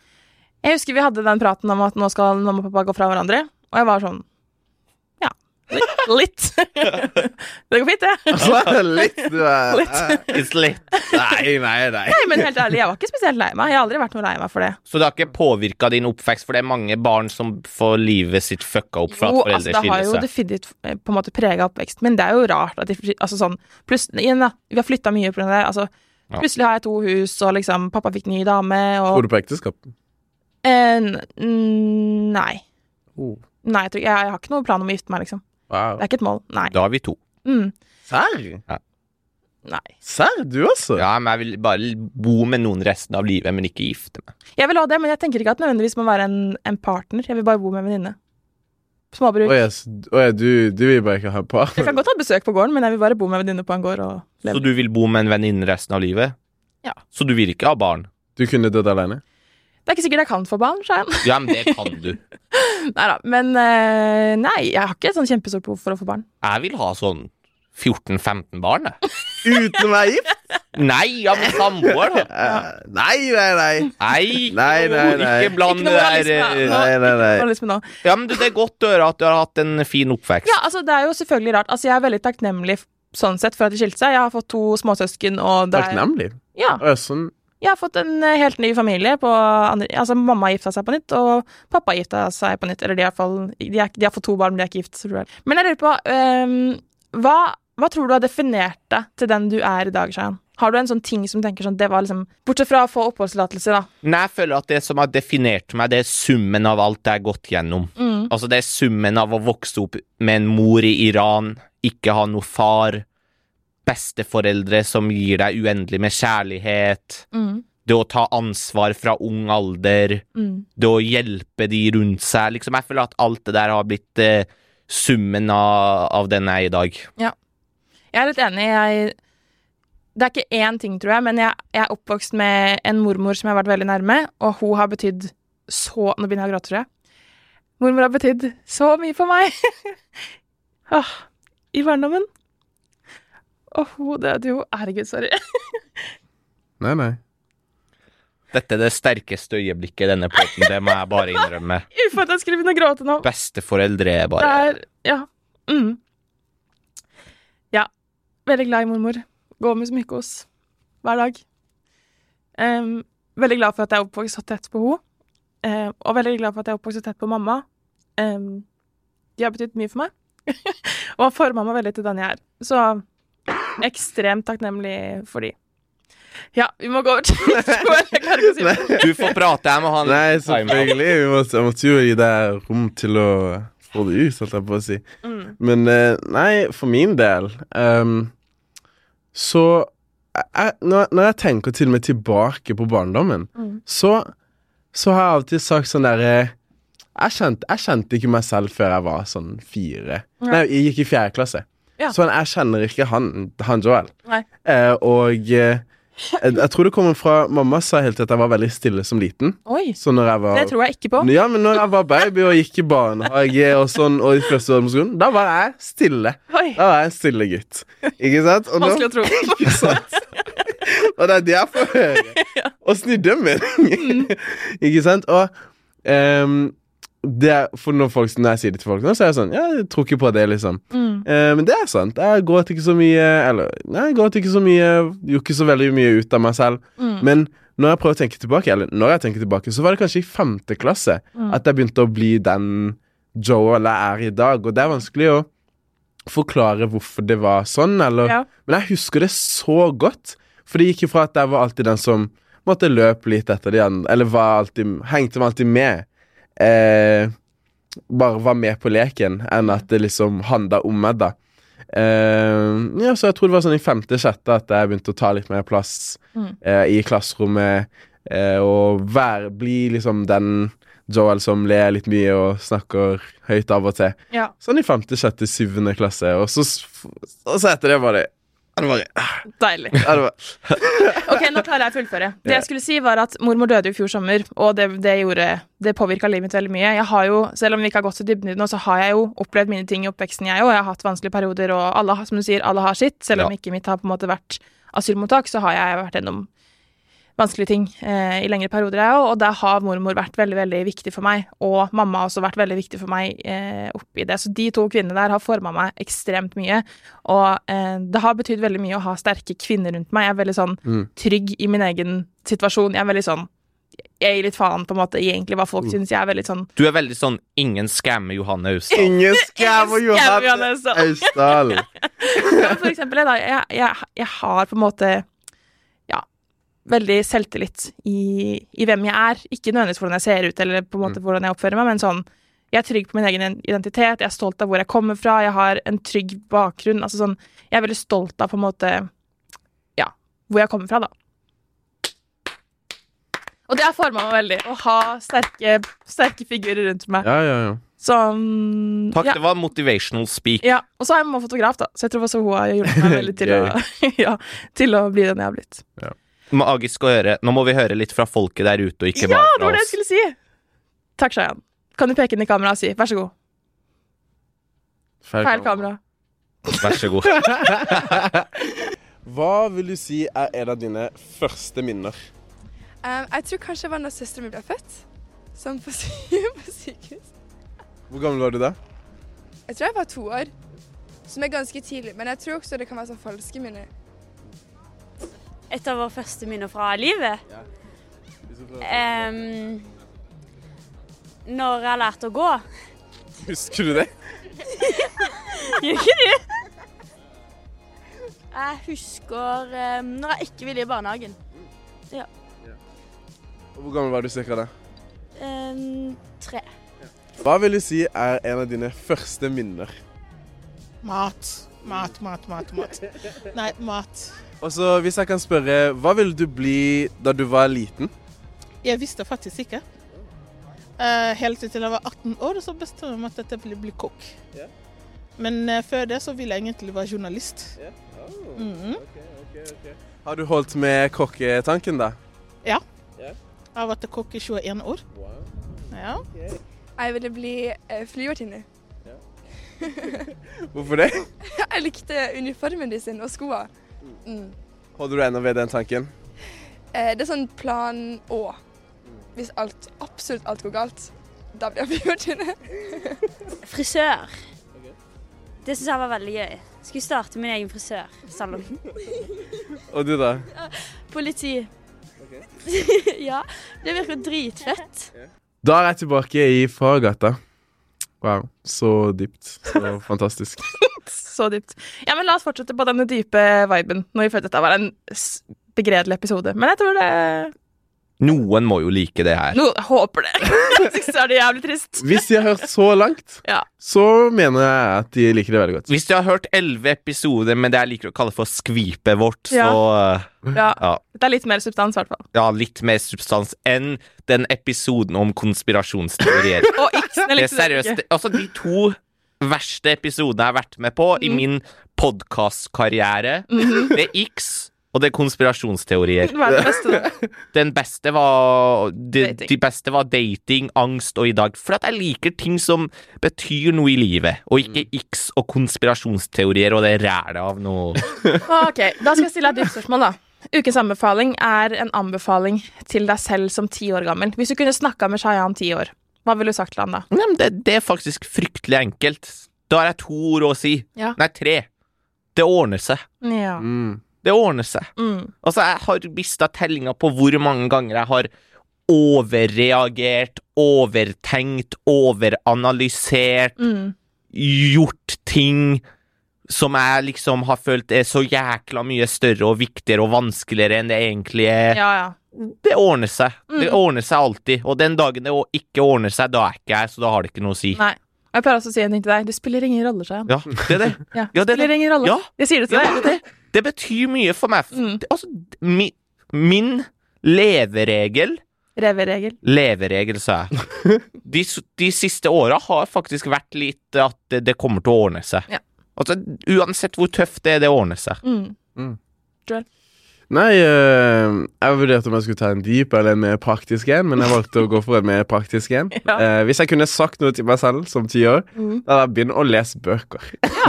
Jeg husker vi hadde den praten om at nå skal mamma og pappa gå fra hverandre, og jeg var sånn. Litt. litt. det går fint, det. Ja. litt du er Litt. It's lit. Nei, nei, nei. Nei, men helt ærlig, jeg var ikke spesielt lei meg. Jeg har aldri vært noe lei meg for det. Så det har ikke påvirka din oppvekst, for det er mange barn som får livet sitt fucka opp for at Jo, altså, det har jo definitivt eh, på en måte prega oppvekst, men det er jo rart at de Altså sånn Pluss, igjen, da. Vi har flytta mye pga. det. Altså, Ja. Plutselig har jeg to hus, og liksom pappa fikk ny dame, og Tror du på ekteskap? eh, Nei. Oh. Nei, jeg, tror, jeg, jeg har ikke noen plan om å gifte meg, liksom. Wow. Det er ikke et mål. Nei. Da er vi to. Mm, Serr? nei. Serr, du også? Ja, men jeg vil bare bo med noen resten av livet, men ikke gifte meg. Jeg vil ha det, men jeg tenker ikke at nødvendigvis må være en, en partner. Jeg vil bare bo med en venninne. Småbruk. Oh, yes. oh ja, du, du vil bare ikke ha par? Jeg kan godt ha besøk på gården, men jeg vil bare bo med en venninne på en gård og Så du vil bo med en venninne resten av livet? Ja. Så du vil ikke ha barn? Du kunne dødd alene? Det er ikke sikkert jeg kan få barn, sa. Ja, men det kan du. Nei da. Men eh, nei, jeg har ikke et sånn kjempestort behov for å få barn. Jeg vil ha sånn 14-15 barn, jeg. Uten å være gift? Nei, ja, men samboer, da. Ja. Nei, nei, nei. Nei, Nei, nei, nei. ikke bland det der eh. Nei, nei, nei. Ja, men det det er godt å høre at du har hatt en fin oppvekst. Ja, altså det er jo selvfølgelig rart. Altså Jeg er veldig takknemlig sånn sett for at de skilte seg. Jeg har fått to småsøsken, og det er Takknemlig? Ja, Og jeg er sånn. Jeg har fått en eh, helt ny familie på andre Altså mamma gifta seg på nytt, og pappa gifta seg på nytt. Eller de, fall, de, er, de har fått to barn, men de er ikke gift. Tror jeg. Men jeg lurer på um, hva, hva tror du har definert deg til den du er i dag, Shayan? Har du en sånn ting som tenker sånn Det var liksom Bortsett fra å få oppholdstillatelse, da. Nei, jeg føler at det som har definert meg, det er summen av alt jeg har gått gjennom. Mm. Altså, det er summen av å vokse opp med en mor i Iran, ikke ha noe far, besteforeldre som gir deg uendelig med kjærlighet, Mm. det å ta ansvar fra ung alder, Mm. det å hjelpe de rundt seg. Liksom, jeg føler at alt det der har blitt eh, summen av, av den jeg er i dag. Jeg er litt enig. Jeg, det er ikke én ting, tror jeg, men jeg, jeg er oppvokst med en mormor som jeg har vært veldig nærme, og hun har betydd så Nå begynner jeg å gråte, tror jeg. Mormor har betydd så mye for meg. Åh, I barndommen. Og hun døde jo Herregud, sorry. Nei, nei. Dette er det sterkeste øyeblikket i denne poden, det må jeg bare innrømme. Uff, at jeg skulle begynne å gråte nå. Besteforeldre er bare er Ja. Mm. Ja. Veldig glad i mormor. Går med smykkehos hver dag. Um, veldig glad for at jeg er oppvokst så tett på henne. Um, og veldig glad for at jeg er oppvokst så tett på mamma. Um, de har betydd mye for meg. og har forma meg veldig til den jeg er. Så ekstremt takknemlig for de. Ja, vi må gå over til Jeg si. Du får prate, jeg må ha en Nei, selvfølgelig. Vi måtte, jeg måtte jo gi deg rom til å få det ut, holdt jeg på å si. Mm. Men eh, nei, for min del um, Så jeg, når, når jeg tenker til og med tilbake på barndommen, Mm. så, så har jeg alltid sagt sånn derre jeg, kjente- jeg kjente ikke meg selv før jeg var sånn fire. Ja. Nei, jeg gikk i fjerde klasse. Ja. Sånn, jeg kjenner ikke han, han Joel. Eh, og eh, jeg, tror det kommer fra Mamma sa helt til at jeg var veldig stille som liten. Oi. Var Det tror jeg ikke på. ja, men når jeg var baby og gikk i barnehage og sånn, og i første år på skolen, da var jeg stille. Oi. Da var jeg en stille gutt. Ikke sant? Og, Vanskelig å tro. ikke sant? og det er det jeg får høre. Åssen i dømmen? ikke sant? Og ehm, det for når, folk, når jeg sier det til folk nå, så er jeg sånn Ja, jeg tror ikke på det, liksom. Mm. Eh, men det er sant. Jeg gråt ikke så mye Eller, nei, jeg gråt ikke så mye. Gjorde ikke så veldig mye ut av meg selv. Mm. Men når jeg prøver å tenke tilbake, eller når jeg tenker tilbake, så var det kanskje i femte klasse Mm. at jeg begynte å bli den Joel jeg er i dag. Og det er vanskelig å forklare hvorfor det var sånn, eller Ja. Men jeg husker det så godt. For det gikk jo fra at jeg var alltid den som måtte løpe litt etter de andre, eller var alltid, hengte meg alltid med. Eh, bare var med på leken, enn at det liksom handla om meg, da. Eh, ja, så jeg tror det var sånn i femte-sjette at jeg begynte å ta litt mer plass Mm. eh, i klasserommet. Eh, og vær, bli liksom den Joel som ler litt mye og snakker høyt av og til. Ja. Sånn i femte, sjette, syvende klasse. Og så, og så etter det var det det var, Deilig. ja, det var, Ok, nå klarer jeg å fullføre. Det jeg skulle si var at Mormor døde i fjor sommer, og det, det gjorde Det påvirka livet mitt veldig mye. Jeg har jo, Selv om vi ikke har gått så dybden i det nå, så har jeg jo opplevd mine ting i oppveksten, jeg òg. Jeg har hatt vanskelige perioder, og alle, har- som du sier, alle har sitt. Selv om Ja. ikke mitt har på en måte vært asylmottak, så har jeg vært gjennom vanskelige ting eh, i lengre perioder, jeg òg. Og der har mormor vært veldig veldig viktig for meg. Og mamma har også vært veldig viktig for meg eh, oppi det. Så de to kvinnene der har forma meg ekstremt mye. Og eh, det har betydd veldig mye å ha sterke kvinner rundt meg. Jeg er veldig sånn Mm. trygg i min egen situasjon. Jeg er veldig sånn Jeg gir litt faen på en måte i egentlig hva folk syns. Jeg er veldig sånn Du er veldig sånn ingen skammer Johanne Austdal'. Ingen skammer Johanne. Austdal. For eksempel, da, jeg, jeg, jeg har på en måte veldig selvtillit i, i hvem jeg er. Ikke nødvendigvis hvordan jeg ser ut, eller på en måte hvordan jeg oppfører meg, men sånn jeg er trygg på min egen identitet, jeg er stolt av hvor jeg kommer fra, jeg har en trygg bakgrunn. Altså sånn, jeg er veldig stolt av på en måte ja, hvor jeg kommer fra, da. Og det har forma meg veldig, å ha sterke, sterke figurer rundt meg. Ja, ja, ja. Sånn Takk, ja. det var motivational speak. Ja, og så er jeg fotograf, da, så jeg tror også hun har hjulpet meg veldig til, å, ja, til å bli den jeg har blitt. Magisk å høre. Nå må vi høre litt fra folket der ute, og ikke Ja, det var det jeg skulle si! Takk, Shayan. Kan du peke inn i kameraet og si 'vær så god'? Feil kamera. Vær så god. Hva vil du si er en av dine første minner? Um, jeg tror kanskje det var når søsteren min ble født. Sånn på, sy på sykehus. Hvor gammel var du da? Jeg tror jeg var to år. Som er ganske tidlig. Men jeg tror også det kan være sånn falske minner. Et av våre første minner fra livet. Um, når jeg lærte å gå. Husker du det? Gjør ikke du? Jeg husker um, når jeg ikke ville i barnehagen. Og Hvor gammel var du cirka da? Um, tre. Hva vil du si er en av dine første minner? Mat. Mat, mat, mat, mat. Nei, mat. Og så hvis jeg kan spørre, hva ville du bli da du var liten? Jeg visste faktisk ikke. Uh, helt til jeg var 18 år, så bestemte jeg meg at jeg ville bli kokk. Yeah. Men uh, før det så ville jeg egentlig være journalist. Mhm. Har du holdt med kokketanken, da? Ja, Jeg har vært kokk i 21 år. Ja. Jeg ville bli uh, flyvertinne. Hvorfor det? Jeg likte uniformen de sin og skoene. Mm. Holder du ennå ved den tanken? Eh, det er sånn plan Å. Hvis alt, absolutt alt går galt, da blir jeg flyvertinne. Frisør. Det syns jeg var veldig gøy. Skulle starte min egen frisørsalong. Og du, da? Politi. ja, det virker dritfett. Da er jeg tilbake i Fargata. Wow. Så dypt. Så fantastisk. Så dypt. Ja, men la oss fortsette på denne dype viben, når vi følte dette var en begredelig episode. Men jeg tror det Noen må jo like det her. No, håper det. Det er det jævlig trist. Hvis de har hørt så langt, Ja. så mener jeg at de liker det veldig godt. Hvis du har hørt elleve episoder med det jeg liker å kalle for skvipet vårt, Ja. så uh, Ja. Ja. Det er litt mer substans, i hvert fall. ja, litt mer substans enn den episoden om konspirasjonsteorier. Og X-en Det er seriøst. Altså, de to verste episode jeg har vært med på i Mm. min podkastkarriere, Mhm. det er X, og det er konspirasjonsteorier. Hva er det beste? Den beste var de, de beste var dating, angst og i dag. For at jeg liker ting som betyr noe i livet, og ikke X og konspirasjonsteorier og det rælet av noe Ok, Da skal jeg stille deg et dypt spørsmål. da. Ukens anbefaling er en anbefaling til deg selv som ti år gammel. Hvis du kunne snakka med Shayan ti år, hva ville du sagt til han da? Nei, men det, det er faktisk fryktelig enkelt. Da har jeg to ord å si. Ja. Nei, tre. Det ordner seg. Ja. Mm. Det ordner seg. Mm. Altså, jeg har mista tellinga på hvor mange ganger jeg har overreagert, overtenkt, overanalysert, Mm. gjort ting som jeg liksom har følt er så jækla mye større og viktigere og vanskeligere enn det egentlig er. Ja, ja. Det ordner seg. Det Mm. ordner seg alltid. Og den dagen det ikke ordner seg, da er ikke jeg, så da har det ikke noe å si. Nei. Jeg pleier også å si en ting til deg. Det spiller ingen rolle, sa. Ja, det er det. Ja, Ja, det er det. rolle. Ja. Jeg sier det til Ja, deg. det, det. det betyr mye for meg. Mm. Det, altså, mi, min leveregel Reveregel. Leveregel, sa jeg. De, de siste åra har faktisk vært litt at det, det kommer til å ordne seg. Ja. Altså, uansett hvor tøft det er, det ordner seg. Mm. Nei, eh, jeg vurderte om jeg skulle ta en dyp eller en mer praktisk en, men jeg valgte å gå for en mer praktisk en. Ja. Eh, hvis jeg kunne sagt noe til meg selv som tiår, Mm. da hadde jeg begynt å lese bøker.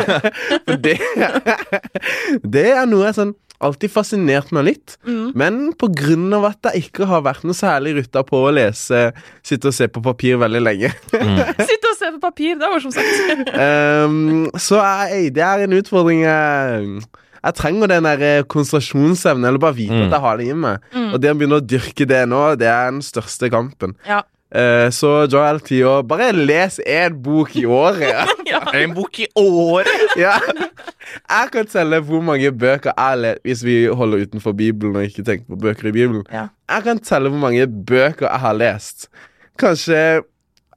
for det, det er noe jeg sånn alltid fascinert meg litt. Mm. Men på grunn av at jeg ikke har vært noe særlig rutta på å lese, sitte og se på papir veldig lenge, Sitte og se på papir. Det er morsomt sagt. um, så er, det er en utfordring jeg, jeg trenger den der eh, konsentrasjonsevnen, eller bare vite Mm. at jeg har det i meg. Mm. Og det å begynne å dyrke det nå, det er den største kampen. Ja. Uh, så Joel Tio, bare les én bok i året. ja. En bok i året! ja. Jeg kan telle hvor mange bøker jeg leser Hvis vi holder utenfor Bibelen og ikke tenker på bøker i Bibelen. Ja. Jeg kan telle hvor mange bøker jeg har lest. Kanskje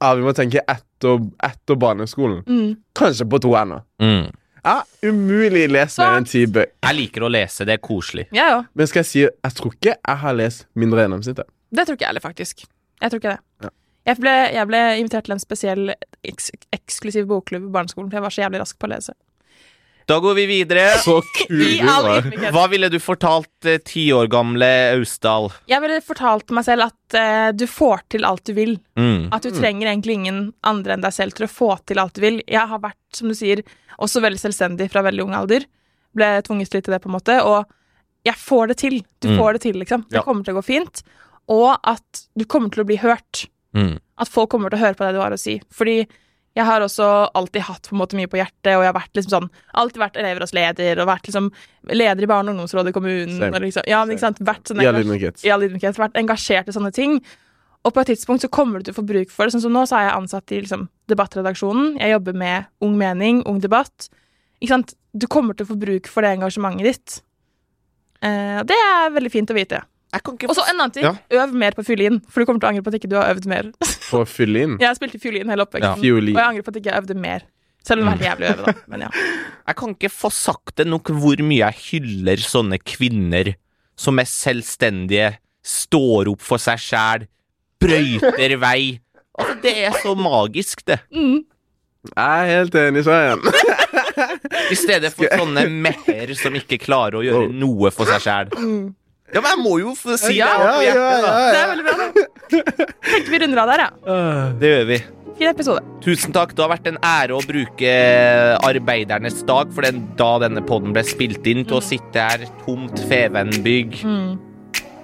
ja, vi må tenke etter, etter barneskolen. Mm. Kanskje på to ender. Mm. Ja, umulig lest Så- mer enn ti bøker. Jeg liker å lese, det er koselig. Jeg òg. Men skal jeg si jeg tror ikke jeg har lest mindre enn gjennomsnittet. Det tror ikke jeg heller, faktisk. Jeg tror ikke det. Ja. Jeg, ble, jeg ble invitert til en spesiell eks eksklusiv bokklubb på barneskolen, for jeg var så jævlig rask på å lese. Da går vi videre. Så kul I du all ydmykhet. Hva ville du fortalt eh, ti år gamle Austdal? Jeg ville fortalt meg selv at eh, du får til alt du vil. Mm. At du trenger egentlig ingen andre enn deg selv til å få til alt du vil. Jeg har vært, som du sier, også veldig selvstendig fra veldig ung alder. Ble tvunget litt til det, på en måte. Og jeg får det til. Du Mm. får det til, liksom. Det Ja. kommer til å gå fint. Og at du kommer til å bli hørt. Mm. At folk kommer til å høre på det du har å si. Fordi jeg har også alltid hatt på en måte mye på hjertet, og jeg har vært liksom sånn Alltid vært elevrådsleder, og vært liksom leder i barne- og ungdomsrådet i kommunen. Og liksom, ja, men ikke sant? Vært sånn I all engasj- ydmykhet. i all ydmykhet vært engasjert i sånne ting. Og på et tidspunkt så kommer du til å få bruk for det. Sånn som nå så er jeg ansatt i liksom, debattredaksjonen. Jeg jobber med Ung Mening, Ung Debatt. Ikke sant? Du kommer til å få bruk for det engasjementet ditt. Eh, det er veldig fint å vite. Jeg kan ikke Og så en annen ting. Ja. Øv mer på fiolin, for du kommer til å angre på at ikke du har øvd mer. På fiolin? jeg spilte fiolin hele oppveksten, og jeg angrer på at ikke jeg øvde mer. Selv om det er jævlig å øve, da. Men ja. Jeg kan ikke få sagt det nok hvor mye jeg hyller sånne kvinner som er selvstendige, står opp for seg sjæl, brøyter vei. Altså, det er så magisk, det. Mm. Jeg er helt enig, Shayan. I stedet for sånne meher som ikke klarer å gjøre noe for seg sjæl. Ja, men jeg må jo si det. Ja, ja. Det er veldig bra, det. Tenkte vi runder av der, ja. Det gjør vi. Fin episode. Tusen takk. Det har vært en ære å bruke arbeidernes dag, for den da denne podden ble spilt inn, til å sitte her tomt Fevenbygg. Mm.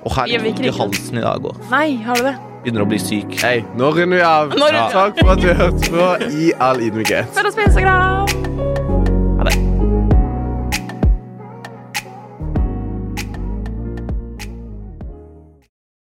Og her er vondt i halsen i dag òg. Nei, har du det? Begynner å bli syk. Hei, nå runder vi av. Nå runder vi av. Takk for at du hørte på I all ydmykhet. Følg oss på Instagram!